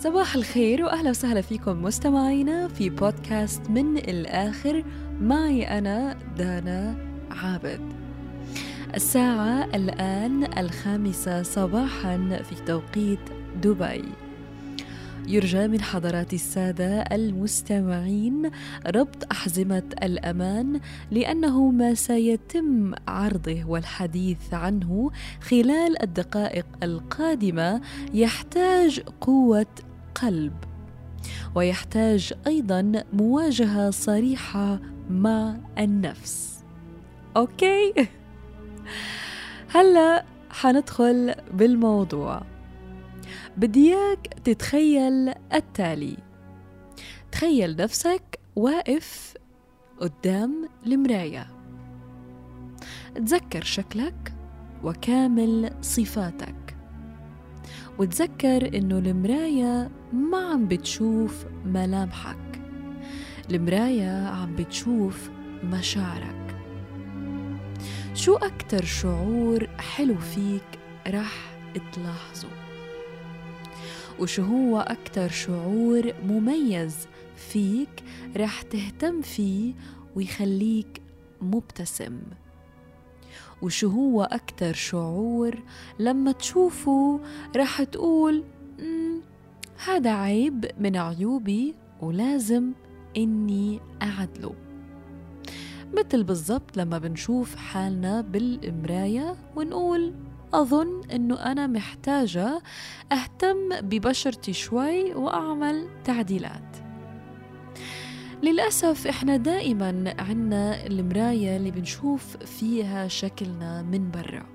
صباح الخير وأهلا وسهلا فيكم مستمعينا في بودكاست من الآخر معي أنا دانا عابد. الساعة الآن الخامسة صباحا في توقيت دبي. يرجى من حضرات السادة المستمعين ربط أحزمة الأمان لأنه ما سيتم عرضه والحديث عنه خلال الدقائق القادمة يحتاج قوة قلب ويحتاج أيضا مواجهة صريحة مع النفس. أوكي. هلأ حندخل بالموضوع. بدي اياك تتخيل التالي. تخيل نفسك واقف قدام المراية. تذكر شكلك وكامل صفاتك. وتذكر إنه المراية ما عم بتشوف ملامحك. المراية عم بتشوف مشاعرك. شو أكتر شعور حلو فيك رح تلاحظه؟ وشو هو أكتر شعور مميز فيك رح تهتم فيه ويخليك مبتسم؟ وشو هو أكتر شعور لما تشوفه رح تقول هذا عيب من عيوبي ولازم إني أعدله. مثل بالضبط لما بنشوف حالنا بالمراية ونقول أظن أنه أنا محتاجة أهتم ببشرتي شوي وأعمل تعديلات. للأسف إحنا دائما عنا المراية اللي بنشوف فيها شكلنا من برا.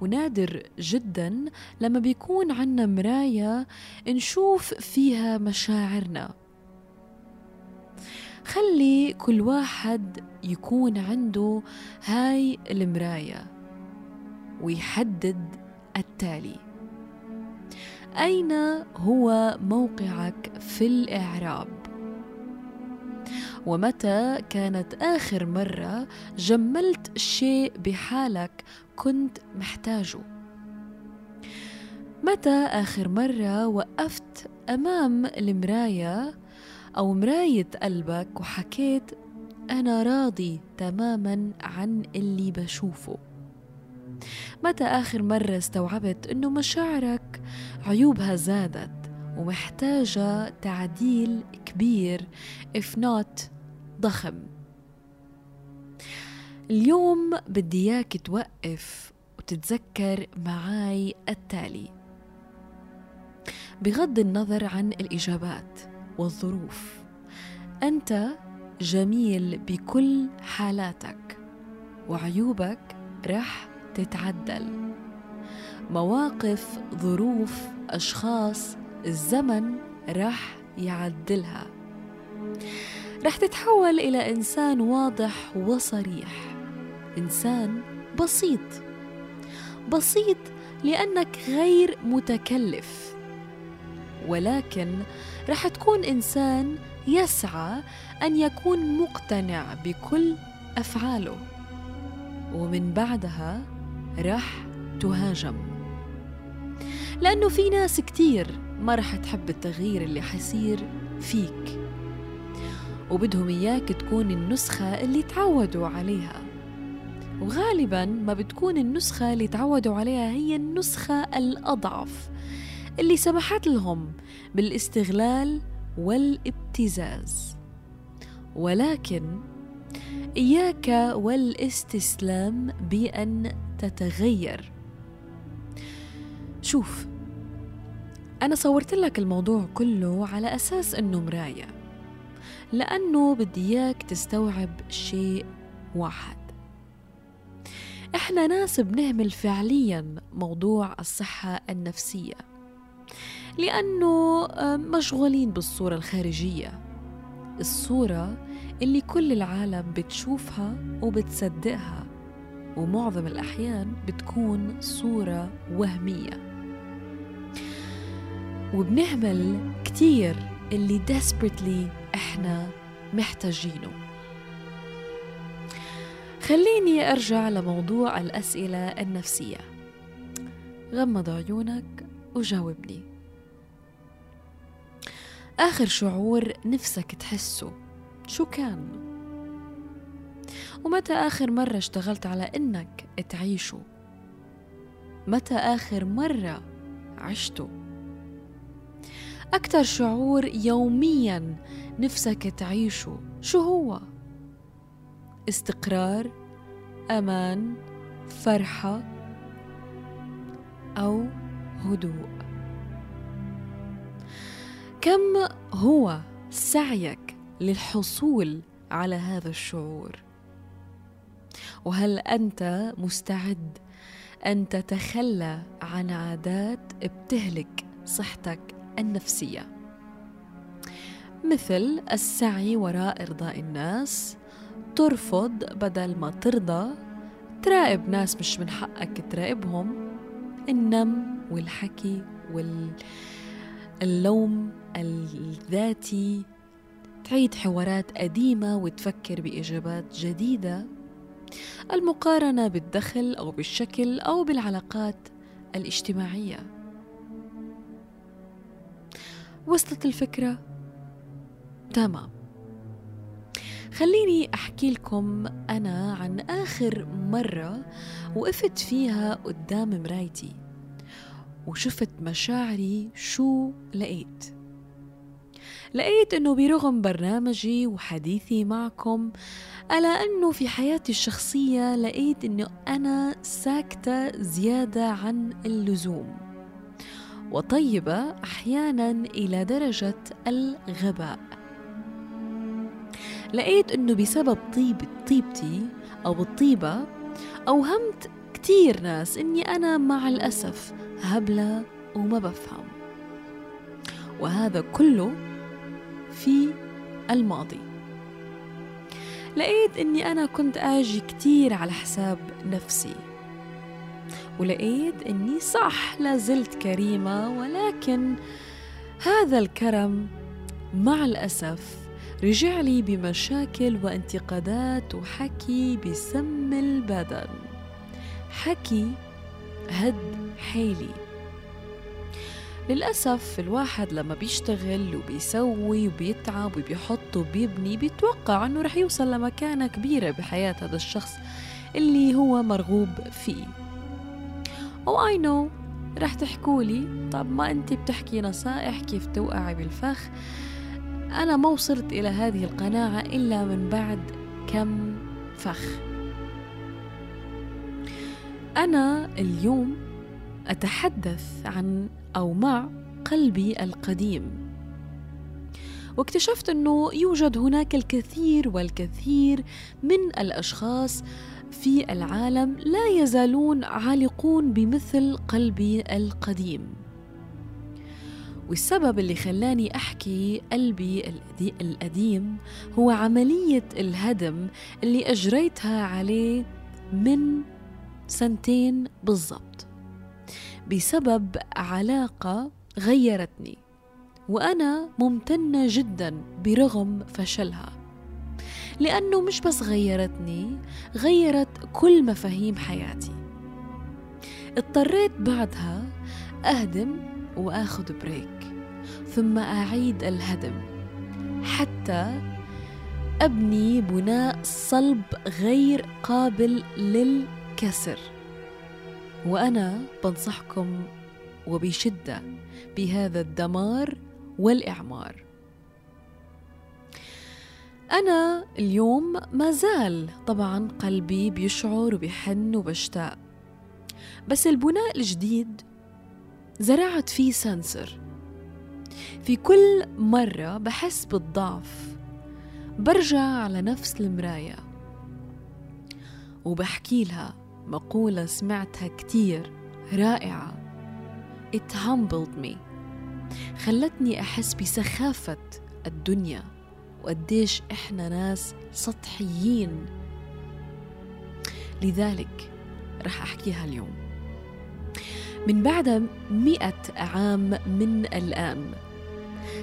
ونادر جدا لما بيكون عنا مراية نشوف فيها مشاعرنا. خلي كل واحد يكون عنده هاي المراية ويحدد التالي. أين هو موقعك في الإعراب؟ ومتى كانت آخر مرة جملت شيء بحالك كنت محتاجه؟ متى آخر مرة وقفت أمام المراية أو مراية قلبك وحكيت أنا راضي تماما عن اللي بشوفه؟ متى آخر مرة استوعبت أنه مشاعرك عيوبها زادت ومحتاجة تعديل كبير if not ضخم اليوم بدي إياك توقف وتتذكر معاي التالي. بغض النظر عن الإجابات والظروف أنت جميل بكل حالاتك وعيوبك رح تتعدل. مواقف ظروف أشخاص الزمن رح يعدلها. رح تتحول إلى إنسان واضح وصريح. إنسان بسيط. بسيط لأنك غير متكلف. ولكن رح تكون إنسان يسعى أن يكون مقتنع بكل أفعاله. ومن بعدها رح تهاجم. لأنه في ناس كتير ما رح تحب التغيير اللي حيصير فيك. وبدهم إياك تكون النسخة اللي تعودوا عليها. وغالبا ما بتكون النسخة اللي تعودوا عليها هي النسخة الأضعف اللي سمحت لهم بالاستغلال والابتزاز. ولكن إياك والاستسلام بأن تتغير. شوف أنا صورت لك الموضوع كله على أساس إنه مراية. لأنه بدي إياك تستوعب شيء واحد. إحنا ناس بنهمل فعليا موضوع الصحة النفسية لأنه مشغولين بالصورة الخارجية. الصورة اللي كل العالم بتشوفها وبتصدقها ومعظم الأحيان بتكون صورة وهمية. وبنهمل كتير اللي desperately إحنا محتاجينه خليني ارجع لموضوع الأسئلة النفسية غمض عيونك وجاوبني آخر شعور نفسك تحسه شو كان؟ ومتى آخر مرة اشتغلت على إنك تعيشه؟ متى آخر مرة عشته؟ أكثر شعور يوميا نفسك تعيشه. شو هو؟ استقرار أمان فرحة أو هدوء. كم هو سعيك للحصول على هذا الشعور؟ وهل أنت مستعد أن تتخلى عن عادات بتهلك صحتك النفسية. مثل السعي وراء إرضاء الناس ترفض بدل ما ترضى تراقب ناس مش من حقك تراقبهم النم والحكي واللوم الذاتي تعيد حوارات قديمة وتفكر بإجابات جديدة. المقارنة بالدخل أو بالشكل أو بالعلاقات الاجتماعية. وصلت الفكرة؟ تمام. خليني أحكي لكم أنا عن آخر مرة وقفت فيها قدام مرايتي وشفت مشاعري شو لقيت. لقيت إنه برغم برنامجي وحديثي معكم ألا أنه في حياتي الشخصية لقيت أنه أنا ساكتة زيادة عن اللزوم. وطيبة أحيانا إلى درجة الغباء. لقيت أنه بسبب طيب طيبتي أو الطيبة أوهمت كتير ناس أني أنا مع الأسف هبلة وما بفهم. وهذا كله في الماضي. لقيت إني أنا كنت آجي كتير على حساب نفسي. ولقيت إني صح لازلت كريمة ولكن هذا الكرم مع الأسف رجع لي بمشاكل وانتقادات وحكي بسم البدن. حكي هد حيلي. للأسف الواحد لما بيشتغل وبيسوي وبيتعب وبيحط وبيبني بيتوقع أنه رح يوصل لمكانة كبيرة بحياة هذا الشخص اللي هو مرغوب فيه. أو أي نو رح تحكولي طب ما أنت بتحكي نصائح كيف توقعي بالفخ. أنا ما وصلت إلى هذه القناعة إلا من بعد كم فخ. أنا اليوم أتحدث عن أو مع قلبي القديم. واكتشفت أنه يوجد هناك الكثير والكثير من الأشخاص في العالم لا يزالون عالقون بمثل قلبي القديم. والسبب اللي خلاني أحكي قلبي القديم هو عملية الهدم اللي أجريتها عليه من سنتين بالضبط. بسبب علاقة غيرتني وأنا ممتنة جدا برغم فشلها. لأنه مش بس غيرتني غيرت كل مفاهيم حياتي. اضطريت بعدها أهدم وآخذ بريك ثم أعيد الهدم حتى أبني بناء صلب غير قابل للكسر. وأنا بنصحكم وبشدة بهذا الدمار والإعمار. أنا اليوم ما زال طبعا قلبي بيشعر وبيحن وبشتاق. بس البناء الجديد زرعت فيه سنسر في كل مرة بحس بالضعف برجع على نفس المراية. وبحكي لها مقولة سمعتها كتير رائعة. It humbled me. خلتني أحس بسخافة الدنيا. وقديش إحنا ناس سطحيين. لذلك رح أحكيها اليوم. من بعد مئة عام من الآن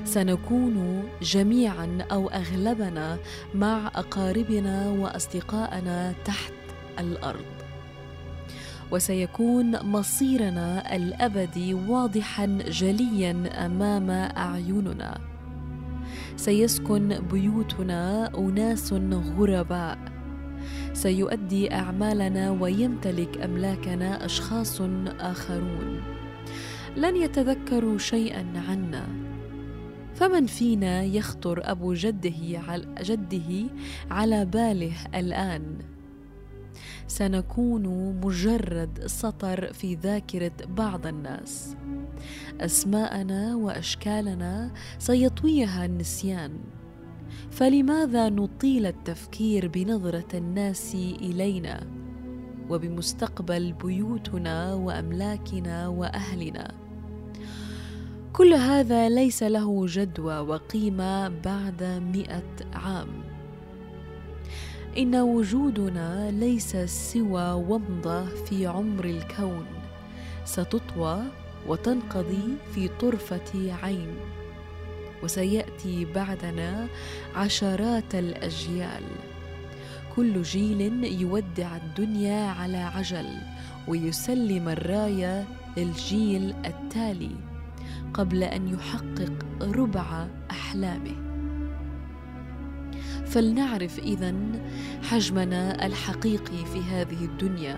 سنكون جميعا أو أغلبنا مع أقاربنا وأصدقائنا تحت الأرض. وسيكون مصيرنا الأبدي واضحا جليا أمام أعيننا. سيسكن بيوتنا أناس غرباء. سيؤدي أعمالنا ويمتلك أملاكنا أشخاص آخرون. لن يتذكروا شيئا عنا. فمن فينا يخطر أبو جده على جده على باله الآن. سنكون مجرد سطر في ذاكرة بعض الناس. أسماءنا وأشكالنا سيطويها النسيان. فلماذا نطيل التفكير بنظرة الناس إلينا؟ وبمستقبل بيوتنا وأملاكنا وأهلنا. كل هذا ليس له جدوى وقيمة بعد مئة عام. إن وجودنا ليس سوى ومضه في عمر الكون. ستطوى وتنقضي في طرفة عين وسيأتي بعدنا عشرات الأجيال. كل جيل يودع الدنيا على عجل ويسلم الرايه للجيل التالي قبل أن يحقق ربع أحلامه. فلنعرف اذا حجمنا الحقيقي في هذه الدنيا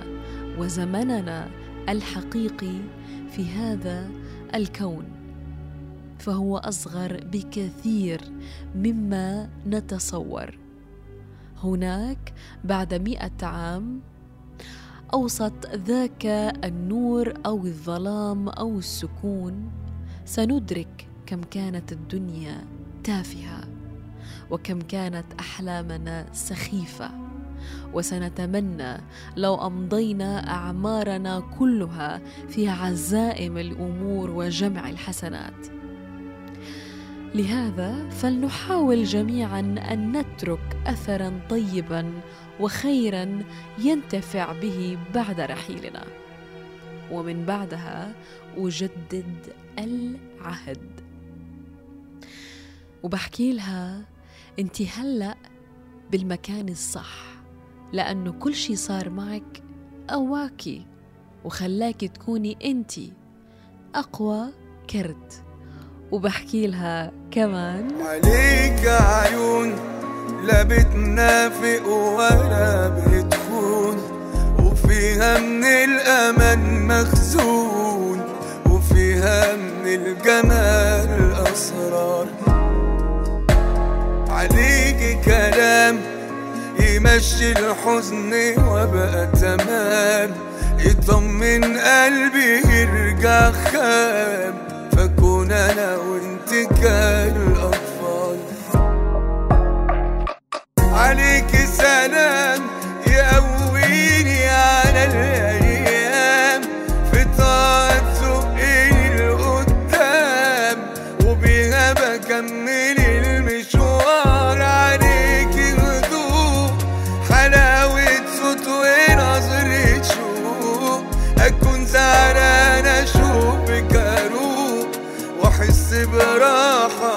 وزمننا الحقيقي في هذا الكون فهو أصغر بكثير مما نتصور. هناك بعد مئة عام أوسط ذاك النور أو الظلام أو السكون سندرك كم كانت الدنيا تافهة وكم كانت أحلامنا سخيفة. وسنتمنى لو أمضينا أعمارنا كلها في عزائم الأمور وجمع الحسنات. لهذا فلنحاول جميعا أن نترك اثرا طيبا وخيرا ينتفع به بعد رحيلنا. ومن بعدها أجدد العهد. وبحكي لها أنت هلأ بالمكان الصح. لأنه كل شي صار معك قواكي وخلاكي تكوني انت أقوى كرت وبحكي لها كمان. عليك عيون لا بتنافق ولا بتخون وفيها من الأمل مخزون وفيها من الجمال أسرار عليك كلام يمشي الحزن وبقى تمام. يطمن قلبي يرجع خام. براحة.